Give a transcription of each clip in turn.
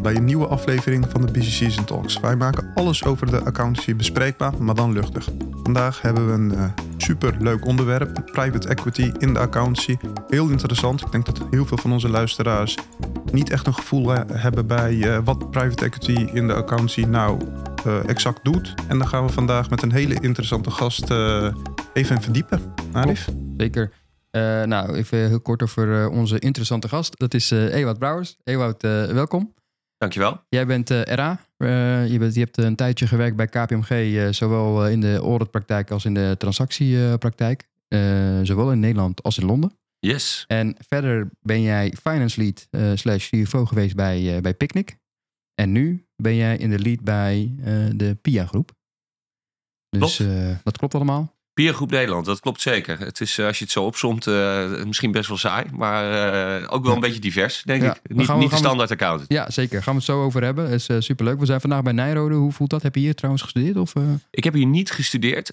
bij een nieuwe aflevering van de Busy Season Talks. Wij maken alles over de accountancy bespreekbaar, maar dan luchtig. Vandaag hebben we een uh, super leuk onderwerp, private equity in de accountancy. Heel interessant. Ik denk dat heel veel van onze luisteraars niet echt een gevoel hebben bij uh, wat private equity in de accountancy nou exact doet. En dan gaan we vandaag met een hele interessante gast even verdiepen. Arif? Zeker. Nou, even heel kort over onze interessante gast. Dat is uh, Ewout Brouwers. Ewout, welkom. Dankjewel. Jij bent RA. je, bent, je hebt een tijdje gewerkt bij KPMG, zowel in de auditpraktijk als in de transactiepraktijk. zowel in Nederland als in Londen. Yes. En verder ben jij finance lead slash CFO geweest bij, bij Picnic. En nu ben jij in de lead bij de PIA groep. Dus dat klopt allemaal. Peergroep Nederland, dat klopt zeker. Het is, eh, als je het zo opzomt, uh, misschien best wel saai, maar uh, ook wel een beetje divers, denk ik. Niet, we, niet de standaard we, accountant. Ja, zeker. Gaan we het zo over hebben. is uh, superleuk. We zijn vandaag bij Nijrode. Hoe voelt dat? Heb je hier trouwens gestudeerd? Of, Ik heb hier niet gestudeerd,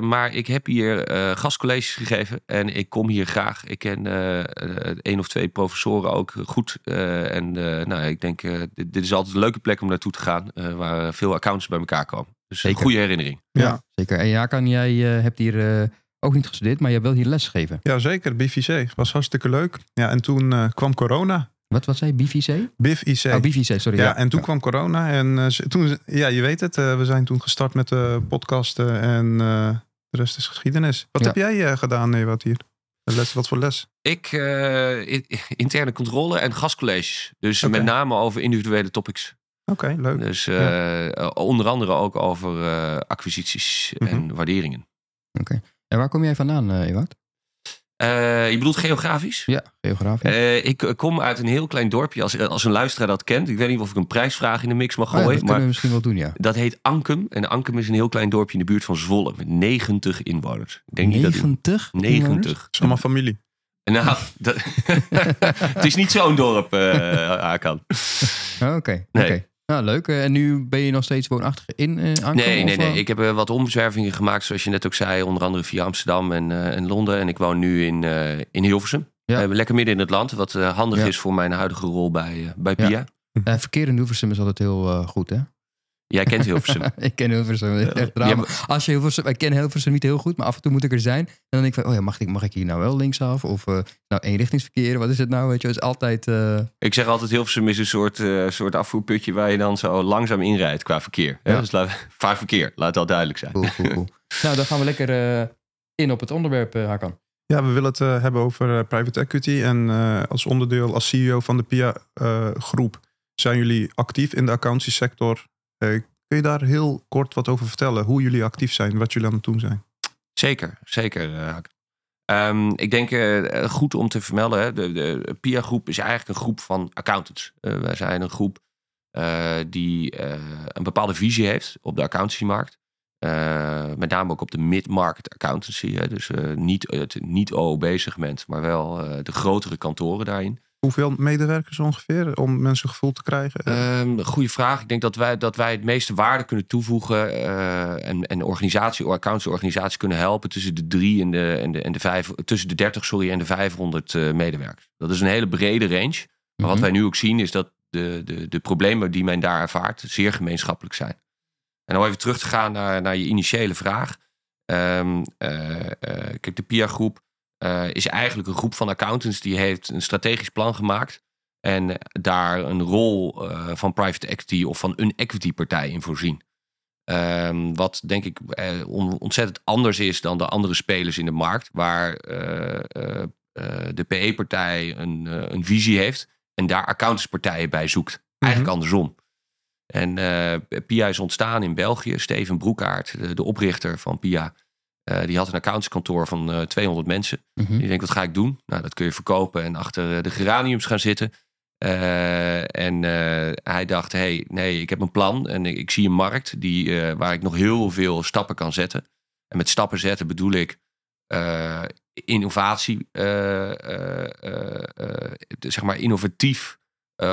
maar ik heb hier gastcolleges gegeven en ik kom hier graag. Ik ken één of twee professoren ook goed. en nou, ik denk, dit, dit, is altijd een leuke plek om naartoe te gaan, waar veel accountants bij elkaar komen. Dus een goede herinnering. Ja, zeker. En ja, kan jij uh, hebt hier uh, ook niet gestudeerd, maar je wil hier les geven. Ja, zeker. BVC. Was hartstikke leuk. Ja, en toen uh, kwam corona. Wat, wat zei je? BVC? BIF-IC. Oh, BVC, sorry. Ja, ja. en toen kwam corona. En toen, ja, je weet het, we zijn toen gestart met de podcasten en de rest is geschiedenis. Wat heb jij gedaan, nee, wat hier? Les, wat voor les? Ik, interne controle en gastcolleges. Dus okay. met name over individuele topics. Oké, leuk. Dus uh, onder andere ook over uh, acquisities mm -hmm. en waarderingen. Oké. En waar kom jij vandaan, uh, Ewout? je bedoelt geografisch? Ja, geografisch. ik kom uit een heel klein dorpje, als, als een luisteraar dat kent. Ik weet niet of ik een prijsvraag in de mix mag gooien. Oh ja, dat kunnen we misschien wel doen, ja. Dat heet Ankum. En Ankum is een heel klein dorpje in de buurt van Zwolle. Met 90 inwoners. Ik denk 90? Dat 90. Het is allemaal familie. Nou, dat, het is niet zo'n dorp, uh, Hakan. Oké, okay, nee. Okay. Nou, leuk. Eh, en nu ben je nog steeds woonachtig in uh? Nee, nee, nee. Eh? Ik heb wat omzwervingen gemaakt, zoals je net ook zei. Onder andere via Amsterdam en, en Londen. En ik woon nu in, in Hilversum. Ja. lekker midden in het land. Wat handig ja. is voor mijn huidige rol bij, bij PIA. Ja. verkeer in Hilversum is altijd heel goed, hè? Jij kent Hilversum. ik ken Hilversum. Echt ja, Als je Hilversum, ik ken Hilversum niet heel goed, maar af en toe moet ik er zijn. En dan denk ik van, oh ja, mag ik, mag ik hier nou wel linksaf? Of uh, nou eenrichtingsverkeer? Wat is het nou? Weet je, het is altijd... Uh... Ik zeg altijd, Hilversum is een soort, uh, soort afvoerputje waar je dan zo langzaam inrijdt qua verkeer. Ja. Dus laat, vaar verkeer, laat dat duidelijk zijn. Cool, cool, cool. nou, dan gaan we lekker in op het onderwerp, Hakan. Ja, we willen het hebben over private equity. En als onderdeel, als CEO van de PIA groep, zijn jullie actief in de accountancy sector. Kun je daar heel kort wat over vertellen? Hoe jullie actief zijn, wat jullie aan het doen zijn? Zeker, zeker. Uh, um, ik denk uh, goed om te vermelden, de, de PIA-groep is eigenlijk een groep van accountants. Uh, wij zijn een groep die een bepaalde visie heeft op de accountancymarkt. met name ook op de mid-market accountancy. Hè, dus niet het niet-OOB-segment, maar wel de grotere kantoren daarin. Hoeveel medewerkers ongeveer om mensen gevoel te krijgen? Um, goede vraag. Ik denk dat wij, dat wij het meeste waarde kunnen toevoegen uh, en, en organisatie, accountantsorganisatie kunnen helpen tussen de drie en de, en de, en de vijf, tussen de 30 sorry, en de 500 uh, medewerkers. Dat is een hele brede range. Maar wat wij nu ook zien is dat de, de, de problemen die men daar ervaart zeer gemeenschappelijk zijn. En om even terug te gaan naar, naar je initiële vraag. Um, uh, kijk, de PIA-groep uh, is eigenlijk een groep van accountants die heeft een strategisch plan gemaakt. En daar een rol uh, van private equity of van een equity partij in voorzien. Um, wat denk ik uh, ontzettend anders is dan de andere spelers in de markt. Waar de PE-partij een, een visie heeft en daar accountantspartijen bij zoekt. Eigenlijk mm -hmm. andersom. En PIA is ontstaan in België. Steven Broekaert, de, de oprichter van PIA, uh, die had een accountskantoor van uh, eh, 200 mensen. Mm -hmm. Die denkt, wat ga ik doen? Nou, dat kun je verkopen en achter eh, de geraniums gaan zitten. Uh, en hij dacht, hey, nee, ik heb een plan en ik, ik zie een markt die, waar ik nog heel veel stappen kan zetten. En met stappen zetten bedoel ik innovatie, zeg maar innovatief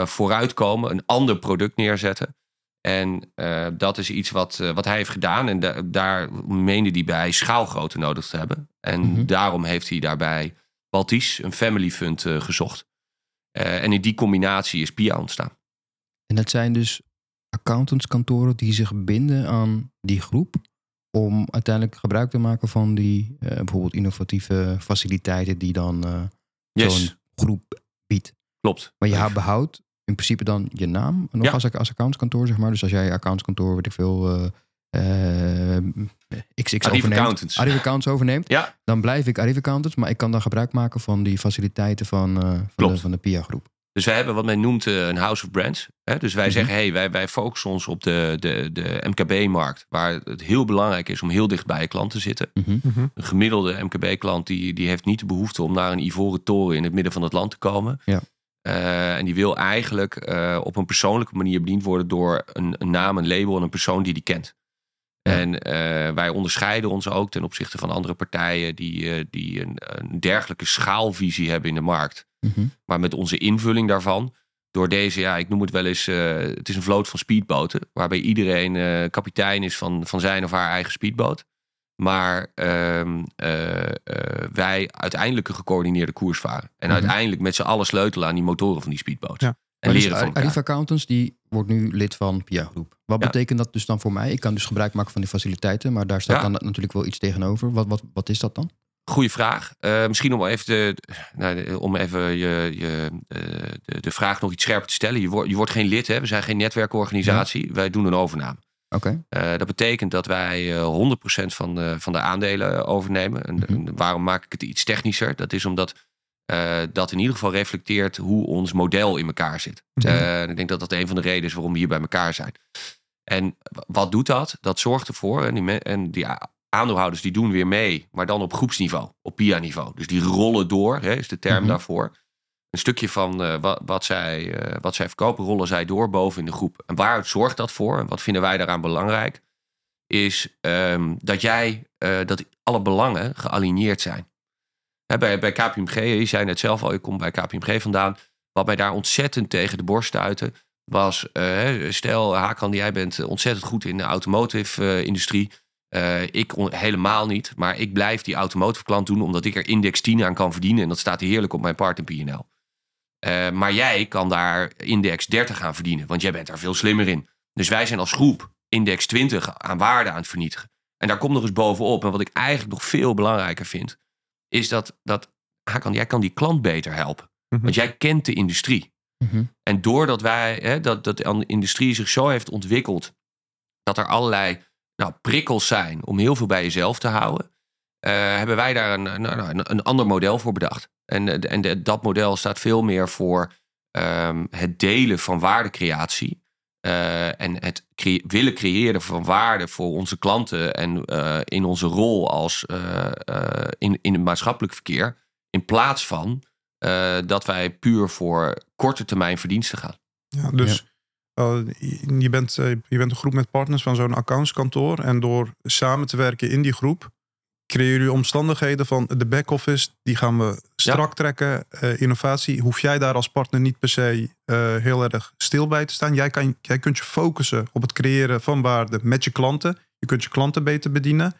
vooruitkomen, een ander product neerzetten. En uh, dat is iets wat, uh, wat hij heeft gedaan. En da daar meende hij bij schaalgrootte nodig te hebben. En mm -hmm. daarom heeft hij daarbij Balties, een family fund, uh, gezocht. en in die combinatie is PIA ontstaan. En dat zijn dus accountantskantoren die zich binden aan die groep om uiteindelijk gebruik te maken van die eh, bijvoorbeeld innovatieve faciliteiten die dan eh, Yes, zo'n groep biedt. klopt. Maar je behoudt in principe dan je naam nog Ja. als, als accountskantoor, zeg maar. Dus als jij accountskantoor, weet ik veel, eh eh, XX Arrive overneemt, Accountants. Arrive Accountants overneemt, Ja. dan blijf ik Arrive Accountants, maar ik kan dan gebruik maken van die faciliteiten van, eh, van, de, van de PIA groep. Dus wij hebben wat men noemt een house of brands. Hè? Dus wij Mhm. zeggen, hey, wij, wij focussen ons op de, de, de MKB-markt. Waar het heel belangrijk is om heel dicht bij je klant te zitten. Mhm. Mhm. Een gemiddelde MKB-klant die, die heeft niet de behoefte om naar een ivoren toren in het midden van het land te komen. Ja. Eh, en die wil eigenlijk eh, op een persoonlijke manier bediend worden door een, een naam, een label en een persoon die die kent. Ja. En eh, wij onderscheiden ons ook ten opzichte van andere partijen die, die een, een dergelijke schaalvisie hebben in de markt. Mhm. Maar met onze invulling daarvan, door deze, ja, ik noem het wel eens, het is een vloot van speedboten. Waarbij iedereen kapitein is van, van zijn of haar eigen speedboot. Maar ehm, eh, eh, wij uiteindelijk een gecoördineerde koers varen. En Mhm. uiteindelijk met z'n allen sleutelen aan die motoren van die speedboot. Ja. En dus leren van elkaar. Arrive Accountants, die wordt nu lid van PIA groep. Wat Ja. betekent dat dus dan voor mij? Ik kan dus gebruik maken van die faciliteiten, maar daar staat Ja. dan natuurlijk wel iets tegenover. Wat, wat, wat is dat dan? Goeie vraag. Eh, misschien om even, de, nou, om even je, je, de, de vraag nog iets scherper te stellen. Je, wordt je wordt geen lid, hè? we zijn geen netwerkorganisatie. Wij doen een overname. Oké. Eh, dat betekent dat wij eh 100% van de, van de aandelen overnemen. En, Mhm. en waarom maak ik het iets technischer? Dat is omdat eh, dat in ieder geval reflecteert hoe ons model in elkaar zit. Eh, en ik denk dat dat een van de redenen is waarom we hier bij elkaar zijn. En wat doet dat? Dat zorgt ervoor, en die, me- en die aandeelhouders die doen weer mee, maar dan op groepsniveau, op PIA-niveau. Dus die rollen door, hè, is de term Mhm. daarvoor. Een stukje van eh, wat, wat, zij, eh, wat zij verkopen, rollen zij door boven in de groep. En waar zorgt dat voor? En wat vinden wij daaraan belangrijk? Is ehm, dat jij, eh, dat alle belangen gealigneerd zijn. Bij, bij KPMG, je zei net zelf al, je komt bij KPMG vandaan. Wat mij daar ontzettend tegen de borst stuitte, was, stel Hakan, jij bent ontzettend goed in de automotive-industrie. Eh, ik helemaal niet, maar ik blijf die automotive klant doen omdat ik er index 10 aan kan verdienen. En dat staat heerlijk op mijn part in PNL. Eh, maar jij kan daar index 30 aan verdienen, want jij bent daar veel slimmer in. Dus wij zijn als groep index 20 aan waarde aan het vernietigen. En daar komt nog eens bovenop. En wat ik eigenlijk nog veel belangrijker vind, is dat, dat Hakan, jij kan die klant beter helpen. Mhm. Want jij kent de industrie. Mhm. En doordat wij, hè, dat, dat de industrie zich zo heeft ontwikkeld, dat er allerlei nou, prikkels zijn om heel veel bij jezelf te houden, eh, hebben wij daar een, een, een, een ander model voor bedacht. En, eh, en de- dat model staat veel meer voor ehm, het delen van waardecreatie. eh, en het cre- willen creëren van waarde voor onze klanten en eh, in onze rol als eh, eh, in, in het maatschappelijk verkeer. In plaats van eh, dat wij puur voor korte termijn verdiensten gaan. Ja, dus je, bent, je bent een groep met partners van zo'n accountskantoor. En door samen te werken in die groep, creëer je omstandigheden van de back-office. Die gaan we strak trekken. Eh, innovatie, hoef jij daar als partner niet per se eh, heel erg stil bij te staan. Jij, kan, jij kunt je focussen op het creëren van waarde met je klanten. Je kunt je klanten beter bedienen.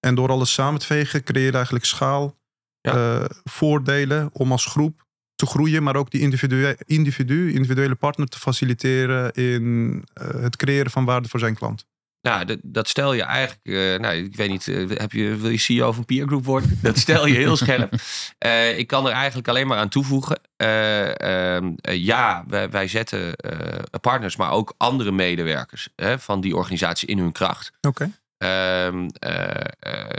En door alles samen te vegen, creëer je eigenlijk schaal, Ja. eh, voordelen om als groep te groeien, maar ook die individue, individu, individuele partner te faciliteren in het creëren van waarde voor zijn klant. Nou, dat, dat stel je eigenlijk, eh, nou, ik weet niet, eh, heb je, wil je CEO van Peer Group worden? Dat stel je heel scherp. Eh, ik kan er eigenlijk alleen maar aan toevoegen. Eh, ehm, eh, ja, wij, wij zetten partners, maar ook andere medewerkers hè, van die organisatie in hun kracht. Oké. Ehm, eh, eh,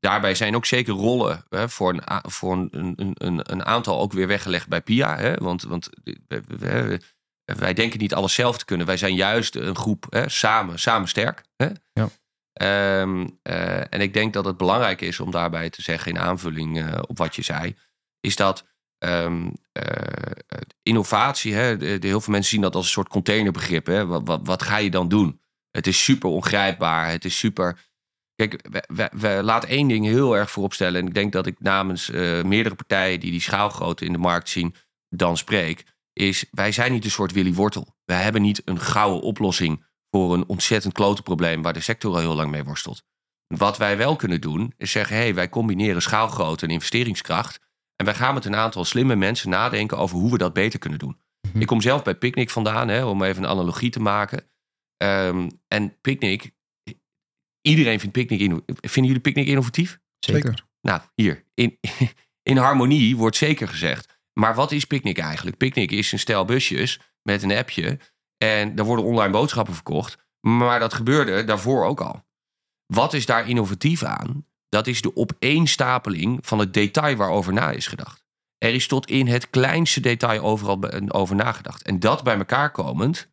daarbij zijn ook zeker rollen hè, voor, een, voor een, een, een, aantal ook weer weggelegd bij PIA. Hè, want want we- wij denken niet alles zelf te kunnen. Wij zijn juist een groep hè, samen, samen sterk. Hè? Ja. Ehm, eh, en ik denk dat het belangrijk is om daarbij te zeggen, in aanvulling eh, op wat je zei, is dat ehm, eh, innovatie, hè, de, de- heel veel mensen zien dat als een soort containerbegrip. Hè? Wat, wat, wat ga je dan doen? Het is super ongrijpbaar. Het is super. Kijk, we, we, we laten één ding heel erg voorop stellen. En ik denk dat ik namens meerdere partijen die die schaalgrootte in de markt zien, dan spreek. Is wij zijn niet een soort Willy Wortel. Wij hebben niet een gouden oplossing voor een ontzettend klote probleem waar de sector al heel lang mee worstelt. Wat wij wel kunnen doen, is zeggen: hé, hey, wij combineren schaalgrootte en investeringskracht. En wij gaan met een aantal slimme mensen nadenken over hoe we dat beter kunnen doen. Mhm. Ik kom zelf bij Picnic vandaan, hè, om even een analogie te maken. Ehm, en Picnic, iedereen vindt Picnic innovatief. Vinden jullie Picnic innovatief? Zeker. Nou, hier. In, in harmonie wordt zeker gezegd. Maar wat is Picnic eigenlijk? Picnic is een stel busjes met een appje. En daar worden online boodschappen verkocht. Maar dat gebeurde daarvoor ook al. Wat is daar innovatief aan? Dat is de opeenstapeling van het detail waarover na is gedacht. Er is tot in het kleinste detail overal over nagedacht. En dat bij elkaar komend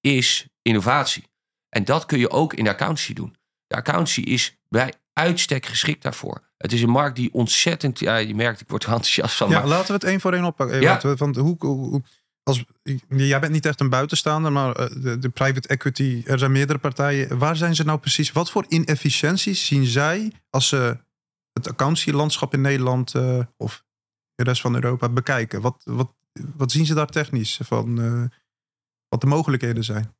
is innovatie. En dat kun je ook in de accountancy doen. De accountancy is bij uitstek geschikt daarvoor. Het is een markt die ontzettend... Ja, je merkt, ik word er enthousiast van. Ja, maar laten we het één voor één oppakken. Ja. Want hoe, als, jij bent niet echt een buitenstaander, maar eh, de, de private equity, er zijn meerdere partijen. Waar zijn ze nou precies? Wat voor inefficiënties zien zij als ze het accountancy-landschap in Nederland eh, of de rest van Europa bekijken? Wat, wat, wat zien ze daar technisch van eh, wat de mogelijkheden zijn?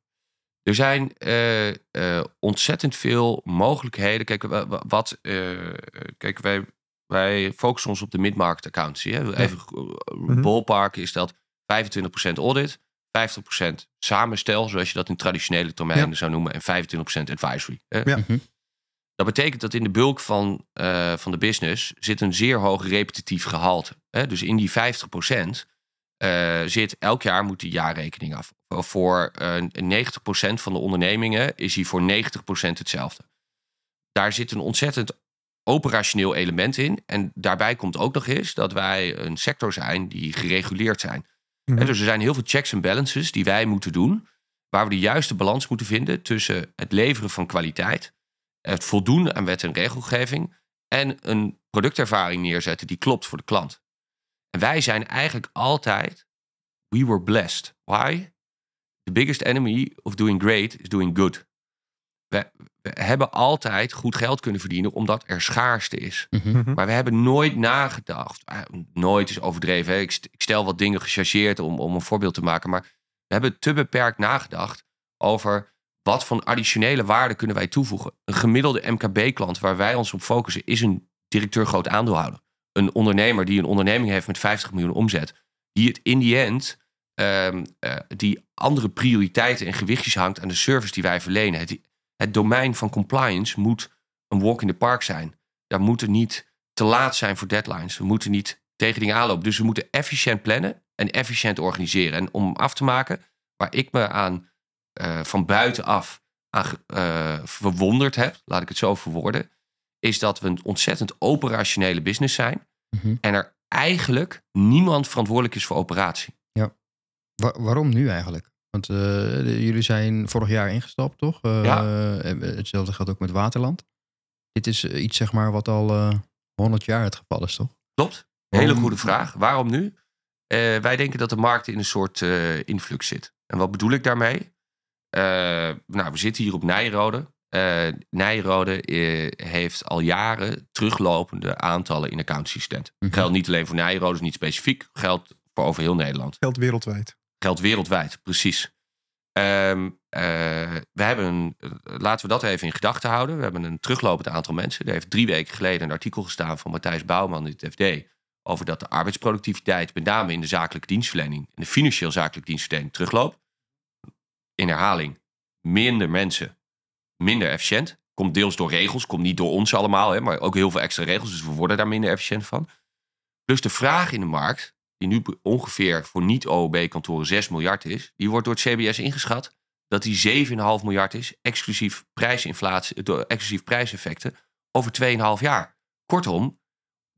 Er zijn eh, eh, ontzettend veel mogelijkheden. Kijk, wa- wa- wat, eh, kijk wij, wij focussen ons op de mid-market accountancy. Hè. Even Mhm. ballpark is dat 25% audit, 50% samenstel, zoals je dat in traditionele termijnen Ja. zou noemen, en 25% advisory. Hè. Ja. Mhm. Dat betekent dat in de bulk van, eh, van de business zit een zeer hoog repetitief gehalte. Hè? Dus in die 50% eh, zit elk jaar moet die jaarrekening af. Voor eh 90% van de ondernemingen is die voor 90% hetzelfde. Daar zit een ontzettend operationeel element in. En daarbij komt ook nog eens dat wij een sector zijn die gereguleerd zijn. Mhm. Dus er zijn heel veel checks en balances die wij moeten doen. Waar we de juiste balans moeten vinden tussen het leveren van kwaliteit, het voldoen aan wet en regelgeving en een productervaring neerzetten die klopt voor de klant. En wij zijn eigenlijk altijd, we were blessed. Why? The biggest enemy of doing great is doing good. We, we hebben altijd goed geld kunnen verdienen omdat er schaarste is. Mhm. Mhm. Maar we hebben nooit nagedacht. eh, Nooit is overdreven. Hè. Ik, st- ik stel wat dingen gechargeerd om, om een voorbeeld te maken. Maar we hebben te beperkt nagedacht over wat voor additionele waarde kunnen wij toevoegen. Een gemiddelde MKB-klant waar wij ons op focussen is een directeur groot aandeelhouder. Een ondernemer die een onderneming heeft met 50 miljoen omzet. Die het in die end, ehm, eh, die andere prioriteiten en gewichtjes hangt aan de service die wij verlenen. Het, het domein van compliance moet een walk in the park zijn. Daar moeten niet te laat zijn voor deadlines. We moeten niet tegen dingen aanlopen. Dus we moeten efficiënt plannen en efficiënt organiseren. En om af te maken, waar ik me aan eh, van buitenaf aan eh, verwonderd heb, laat ik het zo verwoorden, is dat we een ontzettend operationele business zijn. Mhm. En er eigenlijk niemand verantwoordelijk is voor operatie. Wa- waarom nu eigenlijk? Want eh, de- jullie zijn vorig jaar ingestapt, toch? Eh, Ja. eh, Hetzelfde geldt ook met Waterland. Dit is iets, zeg maar, wat al eh 100 jaar het geval is, toch? Klopt? Hele goede vraag. Waarom nu? Wij denken dat de markt in een soort influx zit. En wat bedoel ik daarmee? Nou, we zitten hier op Nijrode. Eh Nijrode eh, heeft al jaren teruglopende aantallen in accountsysteem. Mhm. Geldt niet alleen voor Nijrode, is niet specifiek. Geldt voor over heel Nederland. Geldt wereldwijd. Geldt wereldwijd, precies. Ehm, eh, we hebben een, laten we dat even in gedachten houden. We hebben een teruglopend aantal mensen. Er heeft drie weken geleden een artikel gestaan van Matthijs Bouwman in het FD. Over dat de arbeidsproductiviteit, met name in de zakelijke dienstverlening en de financieel zakelijke dienstverlening, terugloopt. In herhaling, minder mensen, minder efficiënt. Komt deels door regels, komt niet door ons allemaal, hè, maar ook heel veel extra regels. Dus we worden daar minder efficiënt van. Plus de vraag in de markt, die nu ongeveer voor niet-OOB-kantoren 6 miljard is, die wordt door het CBS ingeschat dat die 7,5 miljard is, exclusief prijsinflatie, door exclusief prijseffecten, over 2,5 jaar. Kortom,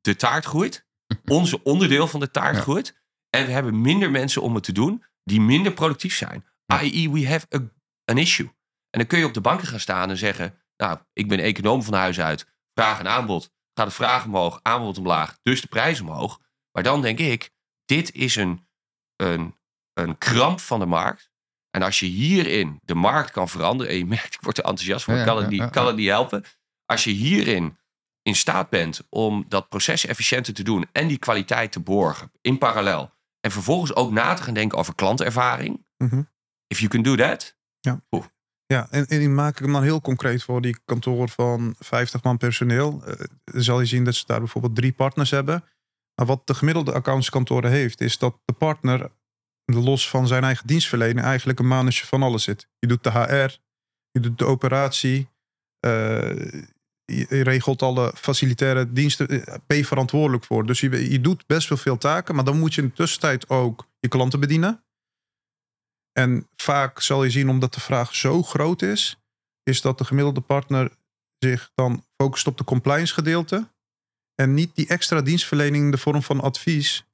de taart groeit, onze onderdeel van de taart Ja. groeit, en we hebben minder mensen om het te doen die minder productief zijn. I.e., we have a, an issue. En dan kun je op de banken gaan staan en zeggen, nou, ik ben econoom van huis uit, vraag en aanbod, gaat de vraag omhoog, aanbod omlaag, dus de prijs omhoog. Maar dan denk ik, dit is een, een, een kramp van de markt. En als je hierin de markt kan veranderen, en je merkt, ik word er enthousiast van, Ja, kan, het niet, ja, kan ja. het niet helpen. Als je hierin in staat bent om dat proces efficiënter te doen en die kwaliteit te borgen in parallel. En vervolgens ook na te gaan denken over klantervaring. Mhm. If you can do that. Ja, en, en die maak ik hem dan heel concreet voor die kantoor van 50 man personeel. Eh, dan zal je zien dat ze daar bijvoorbeeld drie partners hebben. Maar wat de gemiddelde accountskantoren heeft, is dat de partner los van zijn eigen dienstverlening eigenlijk een mannetje van alles zit. Je doet de HR, je doet de operatie, uh, je regelt alle facilitaire diensten, eh, ben je verantwoordelijk voor. Dus je, je doet best wel veel taken, maar dan moet je in de tussentijd ook je klanten bedienen. En vaak zal je zien, omdat de vraag zo groot is, is dat de gemiddelde partner zich dan focust op de compliance gedeelte en niet die extra dienstverlening in de vorm van advies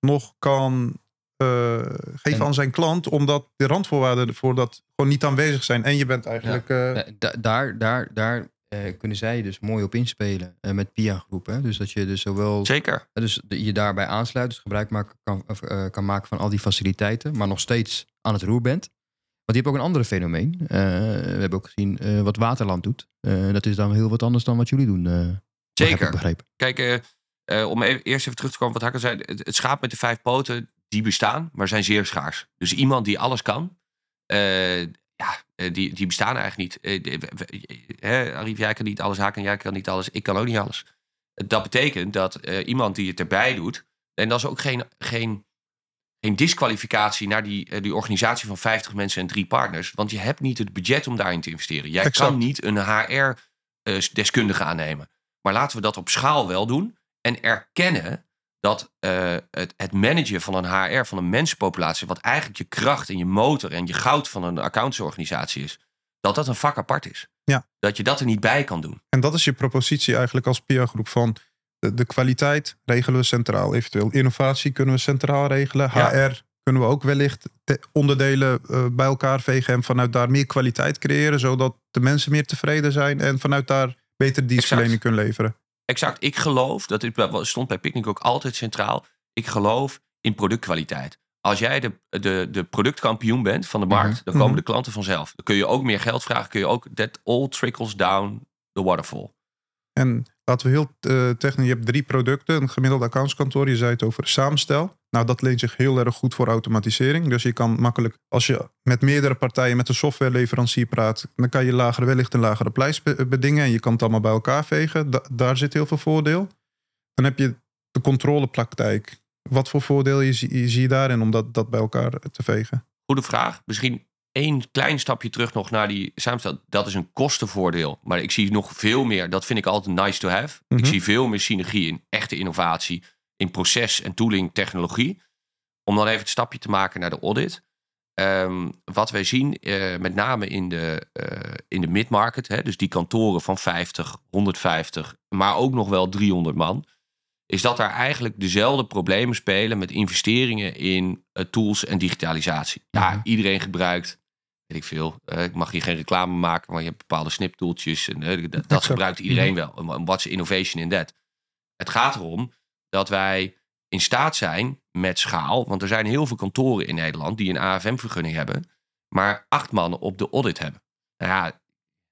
nog kan uh, geven aan zijn klant, omdat de randvoorwaarden voor dat gewoon niet aanwezig zijn. En je bent eigenlijk. Uh... daar, daar, daar uh, kunnen zij dus mooi op inspelen met PIA groepen. Dus dat je dus zowel. Zeker. dus je daarbij aansluit, dus gebruik maken, kan, kan maken van al die faciliteiten, maar nog steeds aan het roer bent. Want je hebt ook een andere fenomeen. we hebben ook gezien wat Waterland doet. dat is dan heel wat anders dan wat jullie doen. Zeker. Kijk, om even, eerst even terug te komen wat Hakker zei. Het, het schaap met de vijf poten, die bestaan, maar zijn zeer schaars. Dus iemand die alles kan, uh, ja, eh, die, die bestaan eigenlijk niet. Uh, Arif, jij kan niet alles, haken, jij kan niet alles, ik kan ook niet alles. Dat betekent dat iemand die het erbij doet, en dat is ook geen, geen, geen disqualificatie naar die, die organisatie van 50 mensen en drie partners, want je hebt niet het budget om daarin te investeren. Jij kan niet een HR-deskundige aannemen. Maar laten we dat op schaal wel doen en erkennen dat uh, het, het managen van een HR, van een mensenpopulatie, wat eigenlijk je kracht en je motor en je goud van een accountsorganisatie is, dat dat een vak apart is. Ja. Dat je dat er niet bij kan doen. En dat is je propositie eigenlijk als PIA-groep van de, de, kwaliteit regelen we centraal. Eventueel innovatie kunnen we centraal regelen. HR kunnen we ook wellicht onderdelen uh, bij elkaar vegen en vanuit daar meer kwaliteit creëren, zodat de mensen meer tevreden zijn en vanuit daar beter dienstverlening kunnen leveren. Exact. Ik geloof, dat stond bij Picnic ook altijd centraal. Ik geloof in productkwaliteit. Als jij de, de, de productkampioen bent van de markt, mhm. dan komen mhm. de klanten vanzelf. Dan kun je ook meer geld vragen. Kun je ook, that all trickles down the waterfall. En laten we heel uh, technisch, je hebt drie producten, een gemiddelde accountskantoor. Je zei het over samenstel. Nou, dat leent zich heel erg goed voor automatisering. Dus je kan makkelijk, als je met meerdere partijen, met een softwareleverancier praat, dan kan je lagere, wellicht een lagere prijs bedingen en je kan het allemaal bij elkaar vegen. daar zit heel veel voordeel. Dan heb je de controlepraktijk. Wat voor voordeel je, zie je daarin om dat, dat bij elkaar te vegen? Goede vraag. Misschien één klein stapje terug nog naar die samenstel. Dat is een kostenvoordeel. Maar ik zie nog veel meer. Dat vind ik altijd nice to have. Ik mhm. zie veel meer synergie in echte innovatie. In proces en tooling technologie. Om dan even het stapje te maken naar de audit. Um, wat wij zien, uh, met name in de, uh, in de mid-market, dus die kantoren van 50, 150, maar ook nog wel 300 man, is dat daar eigenlijk dezelfde problemen spelen met investeringen in uh, tools en digitalisatie. Ja, mhm. iedereen gebruikt weet ik veel. Uh, ik mag hier geen reclame maken, maar je hebt bepaalde sniptoeltjes. En uh, dat, dat gebruikt iedereen mhm. wel. What's innovation in that? Het gaat erom dat wij in staat zijn met schaal. Want er zijn heel veel kantoren in Nederland die een AFM-vergunning hebben. Maar acht mannen op de audit hebben. Nou ja,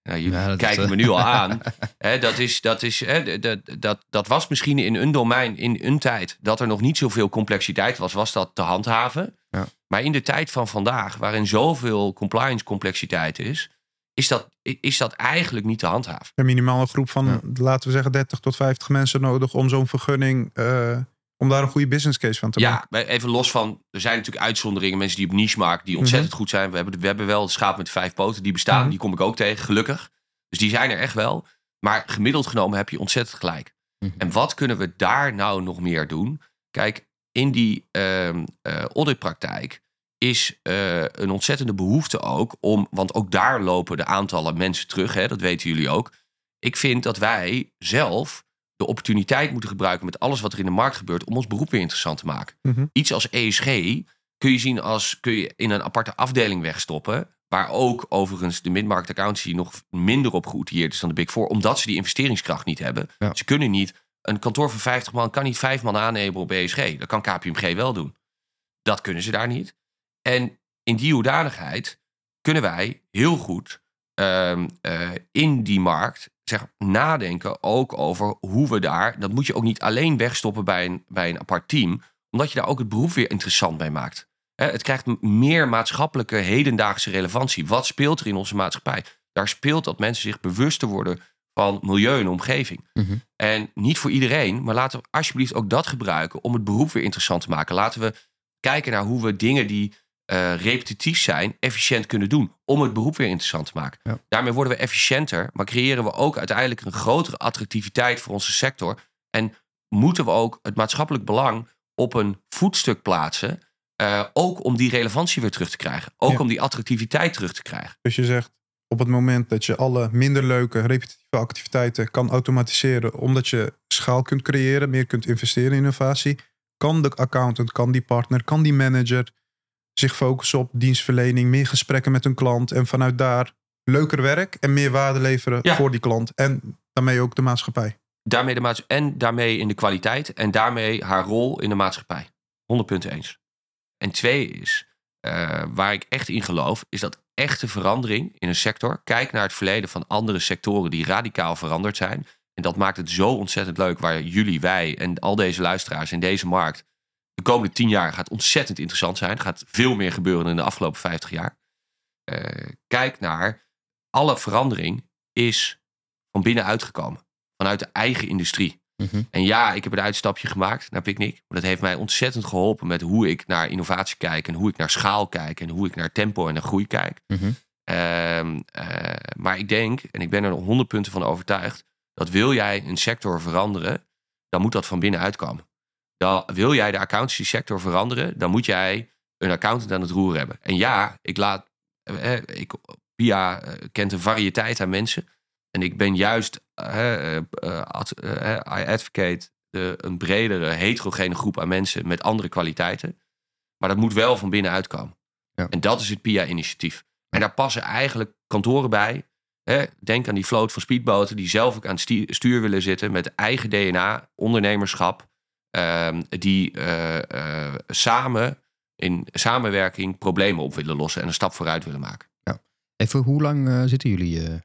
nou, je ja, kijkt me nu al aan. dat, is, dat, is, dat, dat, dat was misschien in een domein, in een tijd, dat er nog niet zoveel complexiteit was, was dat te handhaven. Ja. Maar in de tijd van vandaag, waarin zoveel compliance complexiteit is, is dat, is dat eigenlijk niet te handhaven. Een minimale groep van, laten we zeggen, 30 tot 50 mensen nodig om zo'n vergunning, uh, om daar een goede business case van te maken. Ja, even los van, er zijn natuurlijk uitzonderingen, mensen die op niche markt, die ontzettend mhm. goed zijn. We hebben, we hebben wel schaap met vijf poten, die bestaan, mhm. die kom ik ook tegen, gelukkig. Dus die zijn er echt wel. Maar gemiddeld genomen heb je ontzettend gelijk. Mhm. En wat kunnen we daar nou nog meer doen? Kijk, in die uh, uh, auditpraktijk is uh, een ontzettende behoefte ook om, want ook daar lopen de aantallen mensen terug, hè, dat weten jullie ook. Ik vind dat wij zelf de opportuniteit moeten gebruiken met alles wat er in de markt gebeurt om ons beroep weer interessant te maken. Mhm. Iets als ESG kun je zien als kun je in een aparte afdeling wegstoppen. Waar ook overigens de midmarket accountancy nog minder op geoutilleerd is dan de Big Four. Omdat ze die investeringskracht niet hebben. Ze kunnen niet, een kantoor van 50 man kan niet vijf man aannemen op ESG. Dat kan KPMG wel doen. Dat kunnen ze daar niet. En in die hoedanigheid kunnen wij heel goed ehm, eh, in die markt zeg, nadenken ook over hoe we daar. Dat moet je ook niet alleen wegstoppen bij een, bij een apart team, omdat je daar ook het beroep weer interessant bij maakt. het krijgt meer maatschappelijke hedendaagse relevantie. Wat speelt er in onze maatschappij? Daar speelt dat mensen zich bewust te worden van milieu en omgeving. Mhm. En niet voor iedereen, maar laten we alsjeblieft ook dat gebruiken om het beroep weer interessant te maken. Laten we kijken naar hoe we dingen die eh, repetitief zijn, efficiënt kunnen doen. Om het beroep weer interessant te maken. Ja. Daarmee worden we efficiënter, maar creëren we ook uiteindelijk een grotere attractiviteit voor onze sector. En moeten we ook het maatschappelijk belang op een voetstuk plaatsen. eh, ook om die relevantie weer terug te krijgen. Ook Ja. om die attractiviteit terug te krijgen. Dus je zegt, op het moment dat je alle minder leuke repetitieve activiteiten kan automatiseren, omdat je schaal kunt creëren, meer kunt investeren in innovatie, kan de accountant, kan die partner, kan die manager zich focussen op dienstverlening, meer gesprekken met hun klant en vanuit daar leuker werk en meer waarde leveren Ja. voor die klant en daarmee ook de maatschappij. Daarmee de maats en daarmee in de kwaliteit en daarmee haar rol in de maatschappij. 100 punten eens. En twee is, eh, waar ik echt in geloof, is dat echte verandering in een sector. Kijk naar het verleden van andere sectoren die radicaal veranderd zijn. En dat maakt het zo ontzettend leuk waar jullie, wij en al deze luisteraars in deze markt. De komende tien jaar gaat ontzettend interessant zijn. Gaat veel meer gebeuren dan in de afgelopen 50 jaar. Eh, kijk naar alle verandering is van binnenuit gekomen. Vanuit de eigen industrie. Mhm. En ja, ik heb een uitstapje gemaakt naar Picnic. Maar dat heeft mij ontzettend geholpen met hoe ik naar innovatie kijk. En hoe ik naar schaal kijk. En hoe ik naar tempo en naar groei kijk. Mhm. Ehm, eh, maar ik denk, en ik ben er 100 punten van overtuigd. Dat wil jij een sector veranderen, dan moet dat van binnenuit komen. Dan, wil jij de accountancy sector veranderen, dan moet jij een accountant aan het roer hebben. En ja, ik laat. eh, eh, ik, Pia kent een variëteit aan mensen. En ik ben juist eh, eh, eh, I advocate de, een bredere, heterogene groep aan mensen met andere kwaliteiten. Maar dat moet wel van binnenuit komen. Ja. En dat is het PIA-initiatief. En daar passen eigenlijk kantoren bij. Hè? Denk aan die vloot van speedboten die zelf ook aan het stuur willen zitten met eigen DNA, ondernemerschap. ehm, die samen in samenwerking problemen op willen lossen en een stap vooruit willen maken. Even, hoe lang zitten jullie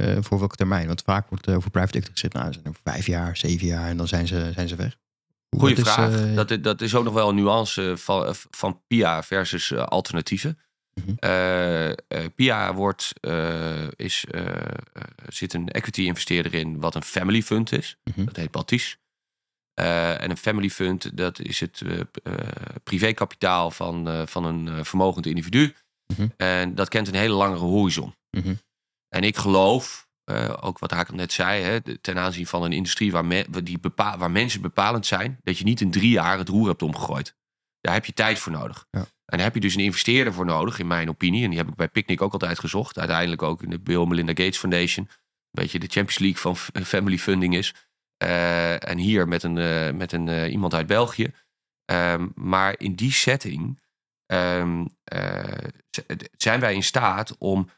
eh, voor welke termijn? Want vaak wordt eh, over private equity gezegd, nou, zijn er vijf jaar, zeven jaar en dan zijn ze, zijn ze weg. Hoe- Goeie vraag. eh, dat, is- dat is ook nog wel een nuance van, van PIA versus alternatieven. Mhm. PIA wordt, is, zit een equity investeerder in wat een family fund is. Mhm. Dat heet Baltis. Eh, en een family fund, dat is het p- eh, privékapitaal van, van een vermogend individu. Mhm. En dat kent een hele langere horizon. En ik geloof, eh, ook wat Hakan net zei, hè, ten aanzien van een industrie waar, me- die waar mensen bepalend zijn, dat je niet in drie jaar het roer hebt omgegooid. Daar heb je tijd voor nodig. Ja. En daar heb je dus een investeerder voor nodig, in mijn opinie. En die heb ik bij Picnic ook altijd gezocht. Uiteindelijk ook in de Bill Melinda Gates Foundation. Een beetje de Champions League van family funding is. Eh, en hier met een, eh, met een iemand uit België. Ehm, maar in die setting ehm, eh, zijn wij in staat om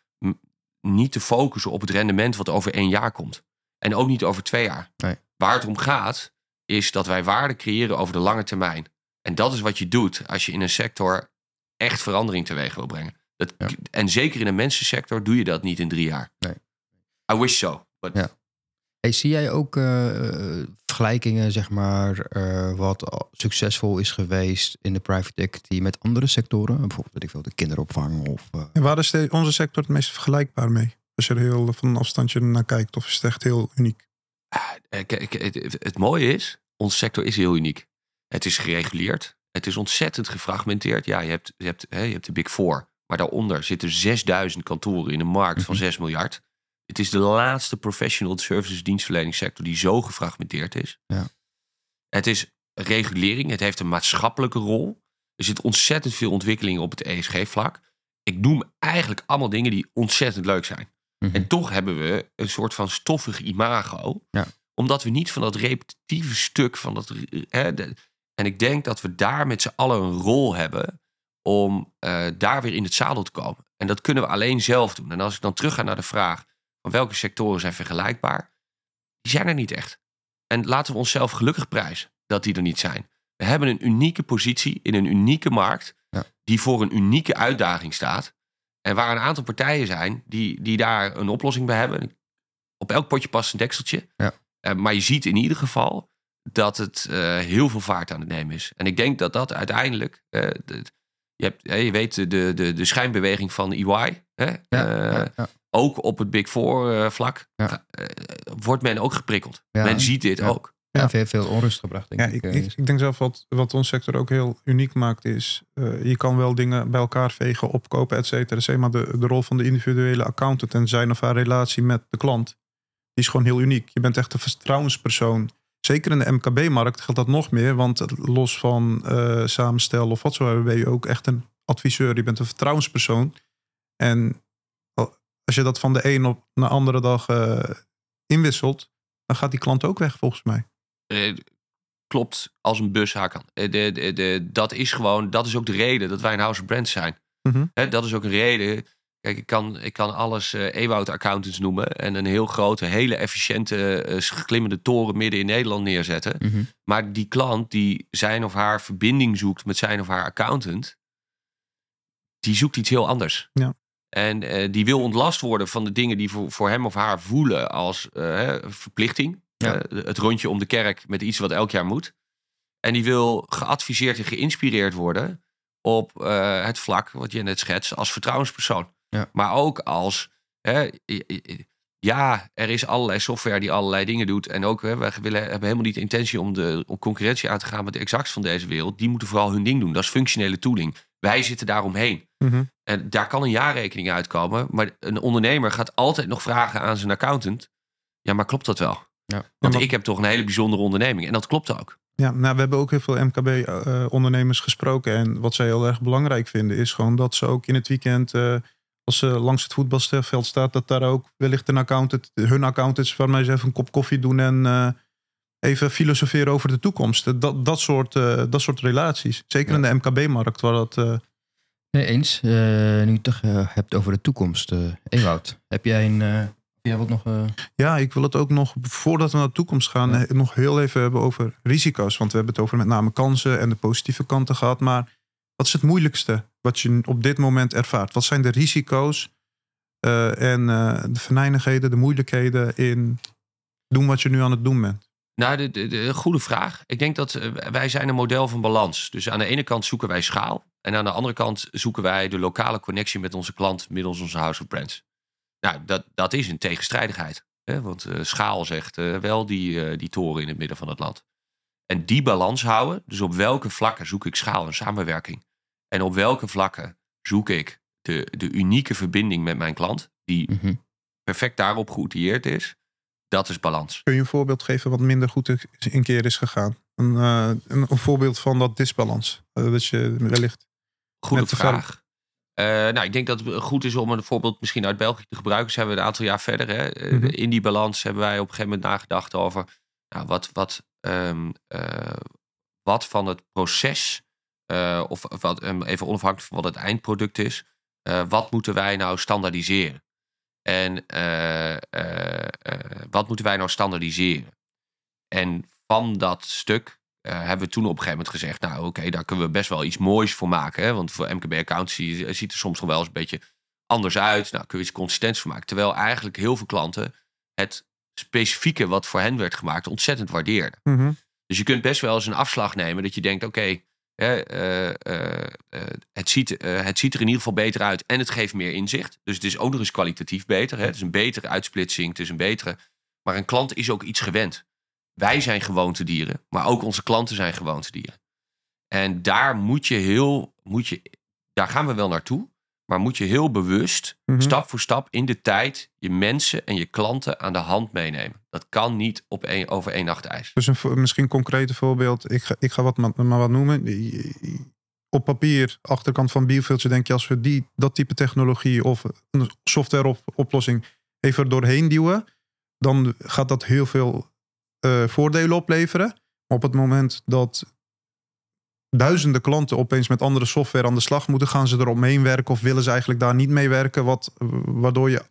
niet te focussen op het rendement wat over één jaar komt. En ook niet over twee jaar. Nee. Waar het om gaat, is dat wij waarde creëren over de lange termijn. En dat is wat je doet als je in een sector echt verandering teweeg wil brengen. Dat, Ja. En zeker in een mensensector doe je dat niet in drie jaar. Nee. I wish so. But Ja. Hey, zie jij ook eh, eh, vergelijkingen, zeg maar, eh, wat succesvol is geweest in de private equity met andere sectoren? Bijvoorbeeld, weet ik veel, de kinderopvang of... eh, En waar is de- onze sector het meest vergelijkbaar mee? Als je er heel van een afstandje naar kijkt, of is het echt heel uniek? Eh, kijk, het, mooie is, onze sector is heel uniek. Het is gereguleerd. Het is ontzettend gefragmenteerd. Ja, je hebt, je hebt, hè, je hebt de Big Four. Maar daaronder zitten 6000 kantoren in een markt van Mhm. 6 miljard. Het is de laatste professional services dienstverleningssector die zo gefragmenteerd is. Ja. Het is regulering. Het heeft een maatschappelijke rol. Er zit ontzettend veel ontwikkeling op het ESG-vlak. Ik noem eigenlijk allemaal dingen die ontzettend leuk zijn. mhm. En toch hebben we een soort van stoffig imago. Ja. Omdat we niet van dat repetitieve stuk van dat. Hè, de- en ik denk dat we daar met z'n allen een rol hebben om eh, daar weer in het zadel te komen. En dat kunnen we alleen zelf doen. En als ik dan terug ga naar de vraag van welke sectoren zijn vergelijkbaar, die zijn er niet echt. En laten we onszelf gelukkig prijzen dat die er niet zijn. We hebben een unieke positie in een unieke markt Ja. die voor een unieke uitdaging staat. En waar een aantal partijen zijn die, die daar een oplossing bij hebben. Op elk potje past een dekseltje. Ja. Eh, maar je ziet in ieder geval dat het eh, heel veel vaart aan het nemen is. En ik denk dat dat uiteindelijk... eh, de- je, hebt, hè, je weet de, de, de schijnbeweging van EY. Hè? ja, Eh, ja, ja. Ook op het Big Four eh, vlak Ja. eh, wordt men ook geprikkeld. Ja, men ziet dit ja. ook. Ja, Ja. veel, veel onrust gebracht, denk Ja, ik. ik, ik, ik denk zelf wat, wat ons sector ook heel uniek maakt is... eh, je kan wel dingen bij elkaar vegen, opkopen, et cetera. et cetera, Maar de, de rol van de individuele accountant en zijn of haar relatie met de klant... die is gewoon heel uniek. Je bent echt een vertrouwenspersoon. Zeker in de MKB-markt geldt dat nog meer. Want los van eh, samenstel of wat zo hebben... ben je ook echt een adviseur. Je bent een vertrouwenspersoon. En als je dat van de een op de andere dag eh, inwisselt... dan gaat die klant ook weg volgens mij. Eh, klopt als een bus haken. De, de, de, dat is gewoon, dat is ook de reden dat wij een house of brands zijn. Hè, dat is ook een reden. Kijk, ik kan, ik kan alles eh Ewout accountants noemen en een heel grote, hele efficiënte, eh, glimmende toren midden in Nederland neerzetten. mhm. Maar die klant die zijn of haar verbinding zoekt met zijn of haar accountant, die zoekt iets heel anders. Ja. En eh, die wil ontlast worden van de dingen die voor, voor hem of haar voelen als verplichting. Ja. Het rondje om de kerk met iets wat elk jaar moet. En die wil geadviseerd en geïnspireerd worden op het vlak wat je net schetst als vertrouwenspersoon. Ja. Maar ook als, hè, ja, er is allerlei software die allerlei dingen doet. En ook, hè, wij willen, hebben helemaal niet de intentie om de om concurrentie aan te gaan met de exacts van deze wereld. Die moeten vooral hun ding doen. Dat is functionele tooling. Wij zitten daaromheen. Mhm. En daar kan een jaarrekening uitkomen. Maar een ondernemer gaat altijd nog vragen aan zijn accountant. Ja, maar klopt dat wel? Ja. Want maar- ik heb toch een hele bijzondere onderneming. En dat klopt ook. Ja, nou, we hebben ook heel veel MKB-ondernemers gesproken. En wat zij heel erg belangrijk vinden, is gewoon dat ze ook in het weekend, eh, als ze langs het voetbalveld staat, dat daar ook wellicht een accountant, hun accountants, waarmee ze even een kop koffie doen en eh, even filosoferen over de toekomst. Dat, dat, soort, eh, dat soort relaties. Zeker in de MKB-markt, waar dat. eh, Nee, eens. Eh, nu je het toch eh, hebt over de toekomst. eh Ewout, heb jij een... eh jij wat nog... eh, Ja, ik wil het ook nog, voordat we naar de toekomst gaan, Ja. eh, nog heel even hebben over risico's. Want we hebben het over met name kansen en de positieve kanten gehad. Maar wat is het moeilijkste wat je op dit moment ervaart? Wat zijn de risico's eh, en eh, de venijnigheden, de moeilijkheden in doen wat je nu aan het doen bent? Nou, de, de, de goede vraag. Ik denk dat eh, wij zijn een model van balans. Dus aan de ene kant zoeken wij schaal. En aan de andere kant zoeken wij de lokale connectie met onze klant middels onze house of brands. Nou, dat, dat is een tegenstrijdigheid. Hè? Want schaal zegt wel die, die toren in het midden van het land. En die balans houden. Dus op welke vlakken zoek ik schaal en samenwerking? En op welke vlakken zoek ik de, de unieke verbinding met mijn klant? Die mhm. perfect daarop geoutilleerd is. Dat is balans. Kun je een voorbeeld geven wat minder goed een keer is gegaan? Een, eh, een, een voorbeeld van dat disbalans. Eh, dat je wellicht. Goede vraag. Eh, nou, ik denk dat het goed is om een voorbeeld misschien uit België te gebruiken. Zijn we een aantal jaar verder. Hè? Mhm. In die balans hebben wij op een gegeven moment nagedacht over nou, wat, wat, ehm, eh, wat van het proces, eh, of wat, ehm, even onafhankelijk van wat het eindproduct is, eh, wat moeten wij nou standaardiseren? En eh, eh, eh, wat moeten wij nou standaardiseren? En van dat stuk eh, hebben we toen op een gegeven moment gezegd... nou oké, daar kunnen we best wel iets moois voor maken. Hè? Want voor MKB accountancy ziet er soms nog wel eens een beetje anders uit. Nou, kun je iets consistents voor maken. Terwijl eigenlijk heel veel klanten het specifieke wat voor hen werd gemaakt ontzettend waardeerden. Dus je kunt best wel eens een afslag nemen dat je denkt: oké, eh, eh, eh, het, ziet, eh, het ziet er in ieder geval beter uit en het geeft meer inzicht. Dus het is ook nog eens kwalitatief beter. Hè? Het is een betere uitsplitsing, het is een betere. Maar een klant is ook iets gewend. Wij zijn gewoontedieren, maar ook onze klanten zijn gewoontedieren. En daar moet je heel, moet je, daar gaan we wel naartoe, maar moet je heel bewust, Mhm. stap voor stap in de tijd, je mensen en je klanten aan de hand meenemen. Dat kan niet op één, over één nacht ijs. Dus een, misschien een concrete voorbeeld. Ik ga, ik ga wat maar, maar wat noemen. Op papier, achterkant van Bielefieldje, denk je als we die, dat type technologie of een software op, oplossing even doorheen duwen, dan gaat dat heel veel eh, voordelen opleveren. Maar op het moment dat duizenden klanten opeens met andere software aan de slag moeten, gaan ze eromheen werken of willen ze eigenlijk daar niet mee werken, wat, waardoor je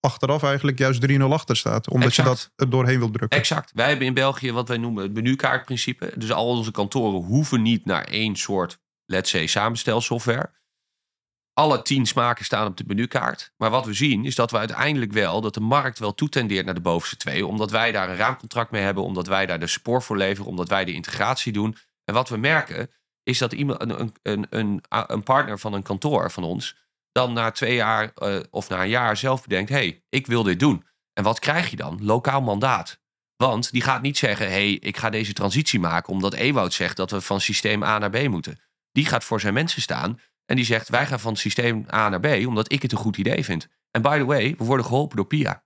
achteraf eigenlijk juist 3-0 achter staat. Omdat je dat er doorheen wil drukken. Exact. Wij hebben in België wat wij noemen het menukaartprincipe. Dus al onze kantoren hoeven niet naar één soort, let's say, samenstelsoftware. Alle tien smaken staan op de menukaart. Maar wat we zien is dat we uiteindelijk wel, dat de markt wel toetendeert naar de bovenste twee. Omdat wij daar een raamcontract mee hebben, omdat wij daar de support voor leveren, omdat wij de integratie doen. En wat we merken is dat iemand, een, een, een, een, partner van een kantoor van ons dan na twee jaar eh, of na een jaar zelf bedenkt: hé, hey, ik wil dit doen. En wat krijg je dan? Lokaal mandaat. Want die gaat niet zeggen: hé, hey, ik ga deze transitie maken omdat Ewout zegt dat we van systeem A naar B moeten. Die gaat voor zijn mensen staan en die zegt: wij gaan van systeem A naar B omdat ik het een goed idee vind. En by the way, we worden geholpen door PIA.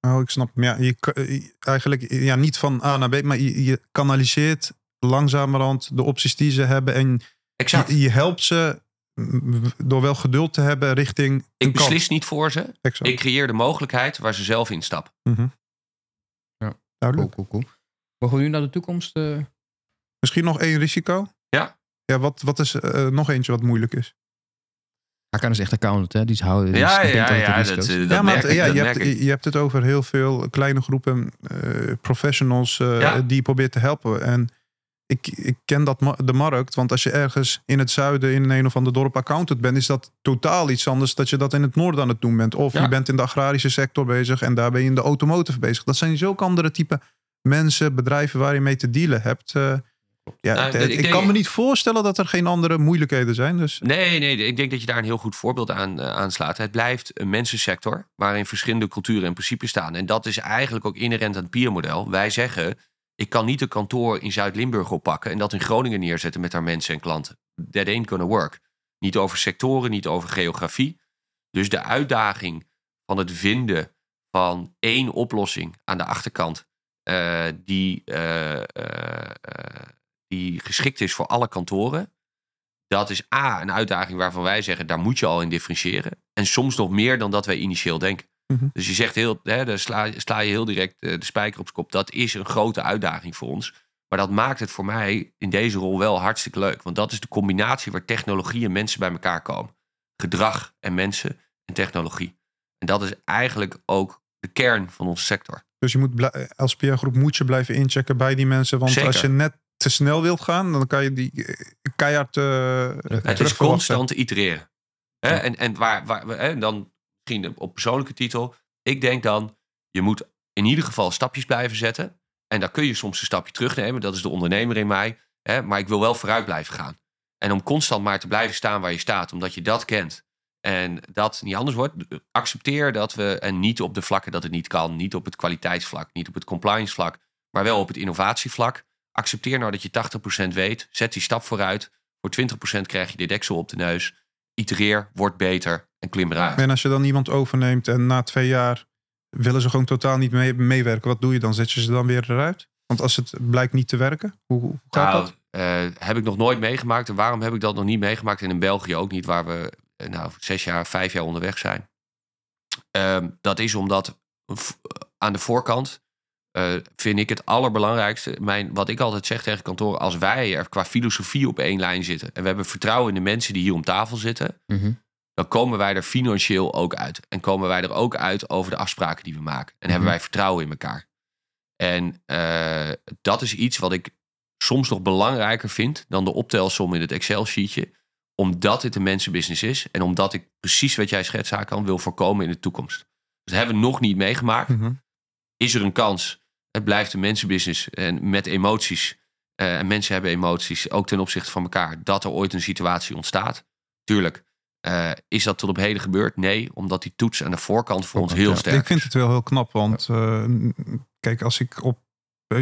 Oh, ik snap. Ja, je, eh, eigenlijk ja, niet van A naar B, maar je kanaliseert langzamerhand de opties die ze hebben. En Exact. je, je helpt ze mm, door wel geduld te hebben richting ik kant. beslis niet voor ze. Exact. Ik creëer de mogelijkheid waar ze zelf instappen. Mhm. Ja. Duidelijk. Cool, cool, cool. Mogen we nu naar de toekomst? eh? Misschien nog één risico? Ja. Ja, wat, wat is eh, nog eentje wat moeilijk is? Hakan is echt accountant, hè? Die houden. die Ja, ja, ja. Dat, eh, dat ja, maar ja, je, hebt, ik. je hebt het over heel veel kleine groepen eh, professionals eh, Ja. die je probeert te helpen. En ik, ik ken dat de markt, want als je ergens in het zuiden in een of ander dorp accountant bent, is dat totaal iets anders dat je dat in het noorden aan het doen bent. Of Ja. je bent in de agrarische sector bezig en daar ben je in de automotive bezig. Dat zijn zulke andere type mensen, bedrijven waar je mee te dealen hebt. eh. ja, Nou, ik kan me niet voorstellen dat er geen andere moeilijkheden zijn. Dus Nee, nee, ik denk dat je daar een heel goed voorbeeld aan eh, aanslaat. Het blijft een mensensector waarin verschillende culturen en principes staan. En dat is eigenlijk ook inherent aan het PIA-model. Wij zeggen, ik kan niet een kantoor in Zuid-Limburg oppakken en dat in Groningen neerzetten met haar mensen en klanten. That ain't gonna work. Niet over sectoren, niet over geografie. Dus de uitdaging van het vinden van één oplossing aan de achterkant eh, die, eh, eh, die geschikt is voor alle kantoren. Dat is A, een uitdaging waarvan wij zeggen, daar moet je al in differentiëren. En soms nog meer dan dat wij initieel denken. Mhm. Dus je zegt heel, hè, daar sla, sla je heel direct eh, de spijker op kop. Dat is een grote uitdaging voor ons. Maar dat maakt het voor mij in deze rol wel hartstikke leuk. Want dat is de combinatie waar technologie en mensen bij elkaar komen. Gedrag en mensen en technologie. En dat is eigenlijk ook de kern van onze sector. Dus je moet als PR-groep moet je blijven inchecken bij die mensen. Want Zeker. als je net te snel wilt gaan, dan kan je die eh, keihard eh Het is constant itereren. Hè? En, en waar, waar, hè, dan misschien op persoonlijke titel. Ik denk dan, je moet in ieder geval stapjes blijven zetten. En dan kun je soms een stapje terugnemen. Dat is de ondernemer in mij. Hè? Maar ik wil wel vooruit blijven gaan. En om constant maar te blijven staan waar je staat. Omdat je dat kent. En dat niet anders wordt. Accepteer dat we, en niet op de vlakken dat het niet kan. Niet op het kwaliteitsvlak. Niet op het compliance vlak. Maar wel op het innovatievlak. Accepteer nou dat je 80% weet. Zet die stap vooruit. Voor 20% krijg je de deksel op de neus. Itereer, word beter en klim eruit. En als je dan iemand overneemt en na twee jaar willen ze gewoon totaal niet mee, meewerken, wat doe je dan? Zet je ze dan weer eruit? Want als het blijkt niet te werken, hoe, hoe gaat Nou, dat? eh, heb ik nog nooit meegemaakt. En waarom heb ik dat nog niet meegemaakt? En in België ook niet, waar we eh, nou, zes jaar, vijf jaar onderweg zijn. Ehm, dat is omdat v- aan de voorkant eh, vind ik het allerbelangrijkste. Mijn, wat ik altijd zeg tegen kantoren, als wij er qua filosofie op één lijn zitten. En we hebben vertrouwen in de mensen die hier om tafel zitten. Mhm. dan komen wij er financieel ook uit. En komen wij er ook uit over de afspraken die we maken. En hebben wij vertrouwen in elkaar. En eh, dat is iets wat ik soms nog belangrijker vind dan de optelsom in het Excel-sheetje. Omdat het een mensenbusiness is. En omdat ik precies wat jij schetst, kan wil voorkomen in de toekomst. Dus dat hebben we nog niet meegemaakt. Mhm. Is er een kans? Het blijft een mensenbusiness. En met emoties. eh, en mensen hebben emoties, ook ten opzichte van elkaar. Dat er ooit een situatie ontstaat. Tuurlijk. Eh, is dat tot op heden gebeurd? Nee, omdat die toets aan de voorkant voor ons heel ja. sterk Ik vind is. het wel heel knap, want eh, kijk, als ik op,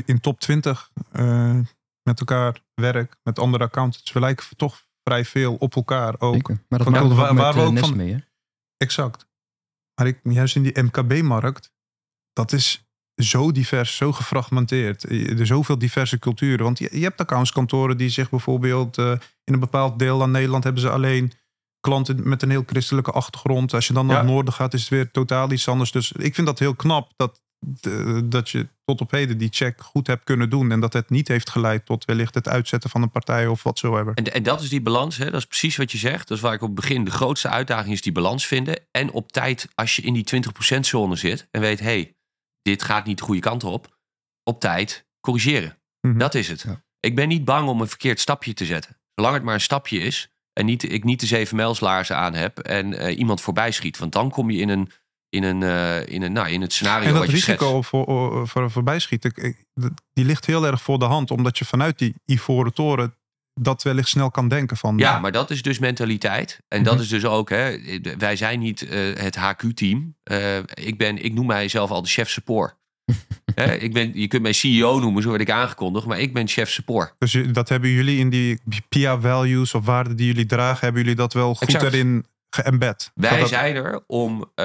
in top 20 eh, met elkaar werk, met andere accountants, we lijken toch vrij veel op elkaar ook. Zeker. Maar dat Van waar- ook met waar we ook van- mee, hè? Exact. Maar ik, juist in die MKB-markt, dat is zo divers, zo gefragmenteerd. Er zijn zoveel diverse culturen. Want je, je hebt accountskantoren die zich bijvoorbeeld eh, in een bepaald deel aan Nederland hebben ze alleen klanten met een heel christelijke achtergrond. Als je dan naar Ja. het noorden gaat, is het weer totaal iets anders. Dus ik vind dat heel knap dat, eh, dat je tot op heden die check goed hebt kunnen doen. En dat het niet heeft geleid tot wellicht het uitzetten van een partij of watsoever. En, en dat is die balans, hè? dat is precies wat je zegt. Dat is waar ik op het begin de grootste uitdaging is die balans vinden. En op tijd, als je in die 20% zone zit en weet, hey, dit gaat niet de goede kant op. Op tijd corrigeren. Mhm. Dat is het. Ja. Ik ben niet bang om een verkeerd stapje te zetten. Zolang het maar een stapje is en niet, ik niet de zeven mijlslaarzen aan heb en eh, iemand voorbij schiet. Want dan kom je in een, in een, eh, in een, nou, in het scenario En dat wat je schetst. risico voor, voor voorbij schieten, die ligt heel erg voor de hand. Omdat je vanuit die ivoren toren dat wellicht snel kan denken van... Ja, maar dat is dus mentaliteit. En dat Mhm. is dus ook, hè, wij zijn niet eh, het HQ-team. Eh, ik, ben, ik noem mijzelf al de chef support. Hè, ik ben, je kunt mij CEO noemen, zo word ik aangekondigd. Maar ik ben chef support. Dus dat hebben jullie in die PIA values of waarden die jullie dragen, hebben jullie dat wel goed erin geëmbed? Wij Dat zijn, er om, eh,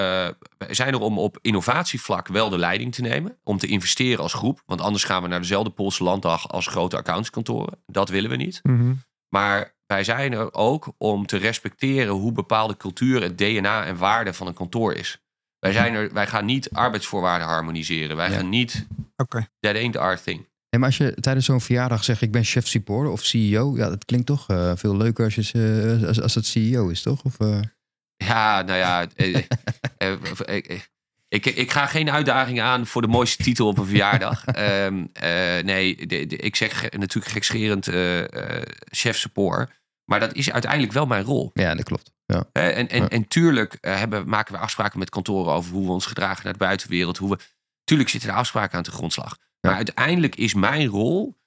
wij zijn er om op innovatievlak wel de leiding te nemen. Om te investeren als groep. Want anders gaan we naar dezelfde Poolse landdag als grote accountskantoren. Dat willen we niet. Mhm. Maar wij zijn er ook om te respecteren hoe bepaalde cultuur, het DNA en waarde van een kantoor is. Wij, zijn er, wij gaan niet arbeidsvoorwaarden harmoniseren. Wij Ja. gaan niet. Oké. That ain't our thing. Maar als je tijdens zo'n verjaardag zegt ik ben chef support of CEO, ja, dat klinkt toch eh, veel leuker als, je, eh, als, als het CEO is, toch? Of, eh, Ja, nou ja. eh, eh, eh, ik, ik ga geen uitdaging aan voor de mooiste titel op een verjaardag. Ehm, eh, nee, de- de- ik zeg natuurlijk gekscherend eh, chef support. Maar dat is uiteindelijk wel mijn rol. ja, dat klopt. Ja. En, en, Ja. en tuurlijk hebben, maken we afspraken met kantoren over hoe we ons gedragen naar de buitenwereld. Hoe we, tuurlijk zitten er afspraken aan de grondslag. Maar uiteindelijk is mijn rol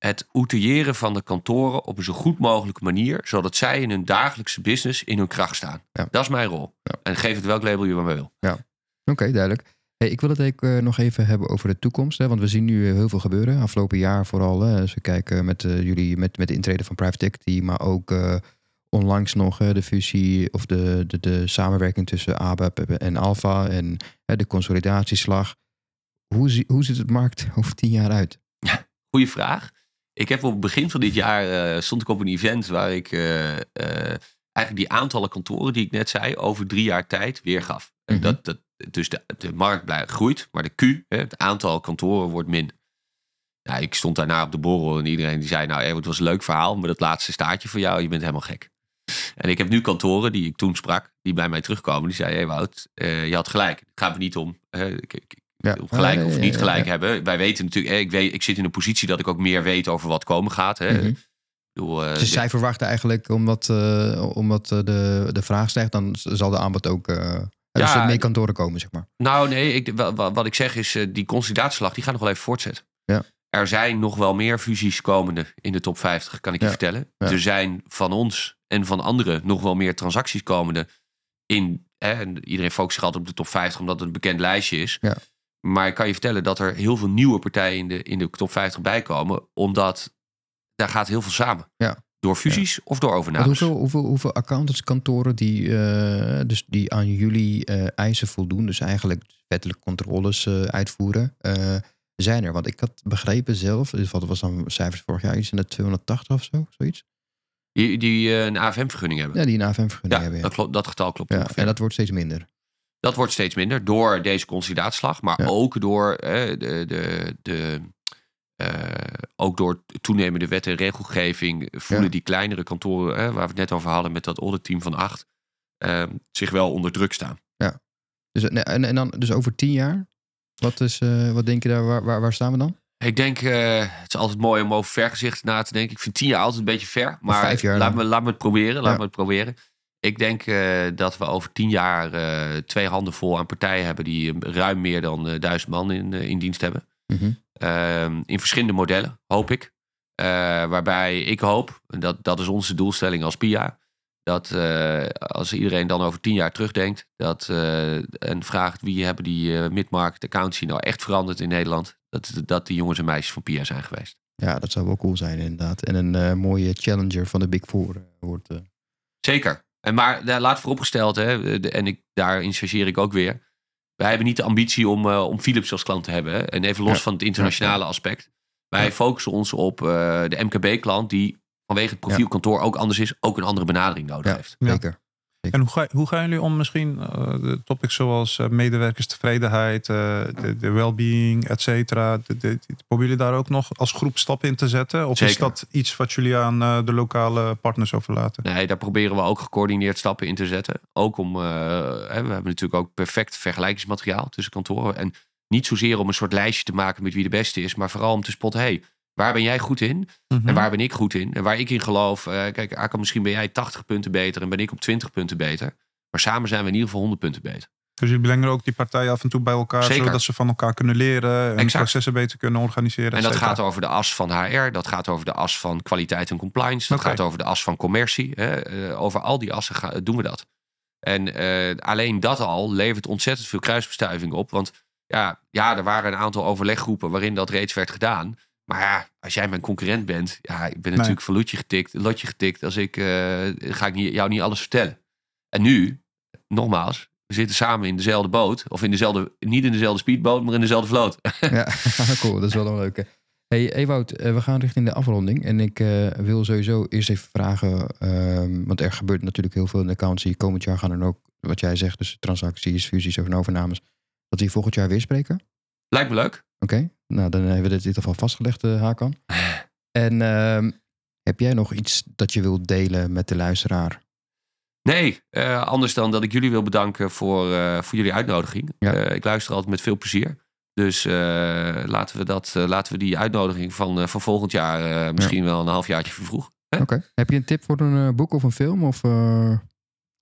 het outilleren van de kantoren op een zo goed mogelijke manier. Zodat zij in hun dagelijkse business in hun kracht staan. Ja. Dat is mijn rol. Ja. En geef het welk label je maar wil. Oké, duidelijk. Hey, ik wil het ook, eh, nog even hebben over de toekomst. Hè, want we zien nu eh, heel veel gebeuren. Afgelopen jaar vooral. Hè, als we kijken met eh, jullie, met, met de intrede van private equity. Maar ook onlangs nog de fusie of de, de, de samenwerking tussen ABAP en Alpha. En de consolidatieslag. Hoe, zie- hoe ziet het markt over tien jaar uit? Goeie vraag. Ik heb op het begin van dit jaar eh, stond ik op een event waar ik eh, eh, eigenlijk die aantallen kantoren die ik net zei over drie jaar tijd weergaf. En Mhm. dat, dat, dus de, de markt blijft, groeit, maar de Q, hè, het aantal kantoren wordt minder. Ja, ik stond daarna op de borrel en iedereen die zei, nou, het was een leuk verhaal, maar dat laatste staartje voor jou, je bent helemaal gek. En ik heb nu kantoren die ik toen sprak, die bij mij terugkomen. Die zeiden, hé hey Wout, je had gelijk. Het gaat me niet om. ik, Ja. gelijk of niet gelijk ja. hebben. Wij weten natuurlijk, eh, ik, weet, ik zit in een positie dat ik ook meer weet over wat komen gaat. Hè. Bedoel, eh, Dus zij verwachten eigenlijk, omdat, eh, omdat de, de vraag stijgt, dan zal de aanbod ook. dus Ja, meer kantoren komen, zeg maar. Nou, nee, ik, wa- wa- wat ik zeg is, die consolidatieslag die gaat nog wel even voortzetten. Ja. Er zijn nog wel meer fusies komende in de top 50, kan ik je vertellen. Ja. Er zijn van ons en van anderen nog wel meer transacties komende in. Hè, en iedereen focust zich altijd op de top 50 omdat het een bekend lijstje is. Ja. Maar ik kan je vertellen dat er heel veel nieuwe partijen in de, in de top 50 bij komen, omdat daar gaat heel veel samen. Ja. Door fusies of door overnames. hoeveel, hoeveel, hoeveel accountantskantoren die, eh, dus die aan jullie eh, eisen voldoen, dus eigenlijk wettelijke controles eh, uitvoeren, zijn er? Want ik had begrepen zelf, dus wat was dan cijfers vorig jaar, iets in de 280 of zo, zoiets? Die, die een AFM-vergunning hebben. Ja, die een AFM-vergunning Ja, hebben. Ja. dat, klopt, dat getal klopt Ja, ongeveer. en dat wordt steeds minder. Dat wordt steeds minder door deze consolidatieslag, maar Ja. ook door eh, de, de, de, eh, ook door toenemende wet en regelgeving voelen Ja. die kleinere kantoren, eh, waar we het net over hadden met dat auditteam van acht, eh, zich wel onder druk staan. Dus, eh, en, en dan, dus over tien jaar, wat, is, eh, wat denk je daar, waar, waar, waar staan we dan? Ik denk, het is altijd mooi om over vergezicht na te denken. Ik vind tien jaar altijd een beetje ver, maar vijf jaar laat, me, laat me het proberen. Laat Ja. me het proberen. Ik denk eh, dat we over tien jaar eh, twee handen vol aan partijen hebben die eh, ruim meer dan duizend man in, in dienst hebben. Mhm. Ehm, in verschillende modellen, hoop ik. Waarbij ik hoop, en dat, dat is onze doelstelling als PIA, dat als iedereen dan over tien jaar terugdenkt dat, en vraagt wie hebben die mid-market accountancy nou echt veranderd in Nederland, dat, dat die jongens en meisjes van PIA zijn geweest. Ja, dat zou wel cool zijn inderdaad. En een mooie challenger van de Big Four wordt. Zeker. En maar daar laat vooropgesteld, hè, de- en ik, daarin chargeer ik ook weer. Wij hebben niet de ambitie om, eh, om Philips als klant te hebben. Hè. En even los Ja. van het internationale aspect. Wij Ja. focussen ons op eh, de MKB-klant die vanwege het profiel kantoor ook anders is, ook een andere benadering nodig heeft. Zeker. En hoe, ga, hoe gaan jullie om misschien eh, de topics zoals eh, medewerkerstevredenheid, eh, de, de well-being, et cetera. Proberen jullie daar ook nog als groep stappen in te zetten? Of is dat iets wat jullie aan de lokale partners overlaten? Nee, daar proberen we ook gecoördineerd stappen in te zetten. Ook om, we hebben natuurlijk ook perfect vergelijkingsmateriaal tussen kantoren. En niet zozeer om een soort lijstje te maken met wie de beste is, maar vooral om te spotten, hey, waar ben jij goed in? Mhm. En waar ben ik goed in? En waar ik in geloof, eh, kijk, misschien ben jij 80 punten beter en ben ik op 20 punten beter. Maar samen zijn we in ieder geval 100 punten beter. Dus jullie brengen ook die partijen af en toe bij elkaar, Zeker. zodat ze van elkaar kunnen leren en processen beter kunnen organiseren. En dat gaat over de as van HR, dat gaat over de as van kwaliteit en compliance, dat gaat over de as van commercie. Hè. Eh, over al die assen doen we dat. En eh, alleen dat al levert ontzettend veel kruisbestuiving op. Want ja, ja, er waren een aantal overleggroepen waarin dat reeds werd gedaan. Maar ja, als jij mijn concurrent bent, ja, ik ben natuurlijk van lotje getikt, lotje getikt. Als ik, eh, ga ik niet, jou niet alles vertellen. En nu, nogmaals, we zitten samen in dezelfde boot. Of in dezelfde, niet in dezelfde speedboot, maar in dezelfde vloot. Ja, cool. Dat is wel een leuke. Hey Ewout, eh, we gaan richting de afronding. En ik eh, wil sowieso eerst even vragen, ehm, want er gebeurt natuurlijk heel veel in de accountancy. Komend jaar gaan er ook, wat jij zegt, dus transacties, fusies of overnames. Dat we volgend jaar weer spreken. Lijkt me leuk. Oké, nou dan hebben we dit in ieder geval vastgelegd, uh, Hakan. En ehm, heb jij nog iets dat je wilt delen met de luisteraar? Nee, uh, anders dan dat ik jullie wil bedanken voor, uh, voor jullie uitnodiging. Ja. ik luister altijd met veel plezier. Dus laten, we dat, laten we die uitnodiging van, van volgend jaar misschien wel een halfjaartje vervroegen. Oké. Heb je een tip voor een boek of een film? Of, want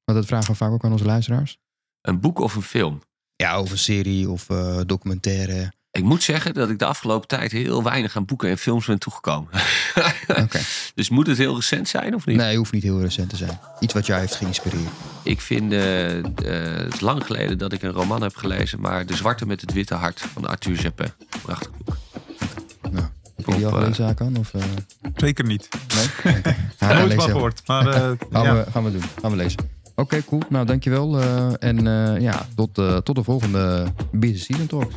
dat vragen we vaak ook aan onze luisteraars. Een boek of een film? Ja, of een serie of documentaire. Ik moet zeggen dat ik de afgelopen tijd heel weinig aan boeken en films ben toegekomen. okay. Dus moet het heel recent zijn of niet? Nee, hoeft niet heel recent te zijn. Iets wat jou heeft geïnspireerd. Ik vind uh, uh, het is lang geleden dat ik een roman heb gelezen, maar De Zwarte met het Witte Hart van Arthur Japin. Prachtig boek. Nou, heb je die al gelezen, aan? Of, uh... Zeker niet. Nee? Okay. Nooit van gehoord. Maar, gaan, ja. we, gaan we doen. Gaan we lezen. Oké, okay, cool. Nou, dankjewel. en ja, tot, tot de volgende Business Season Talks.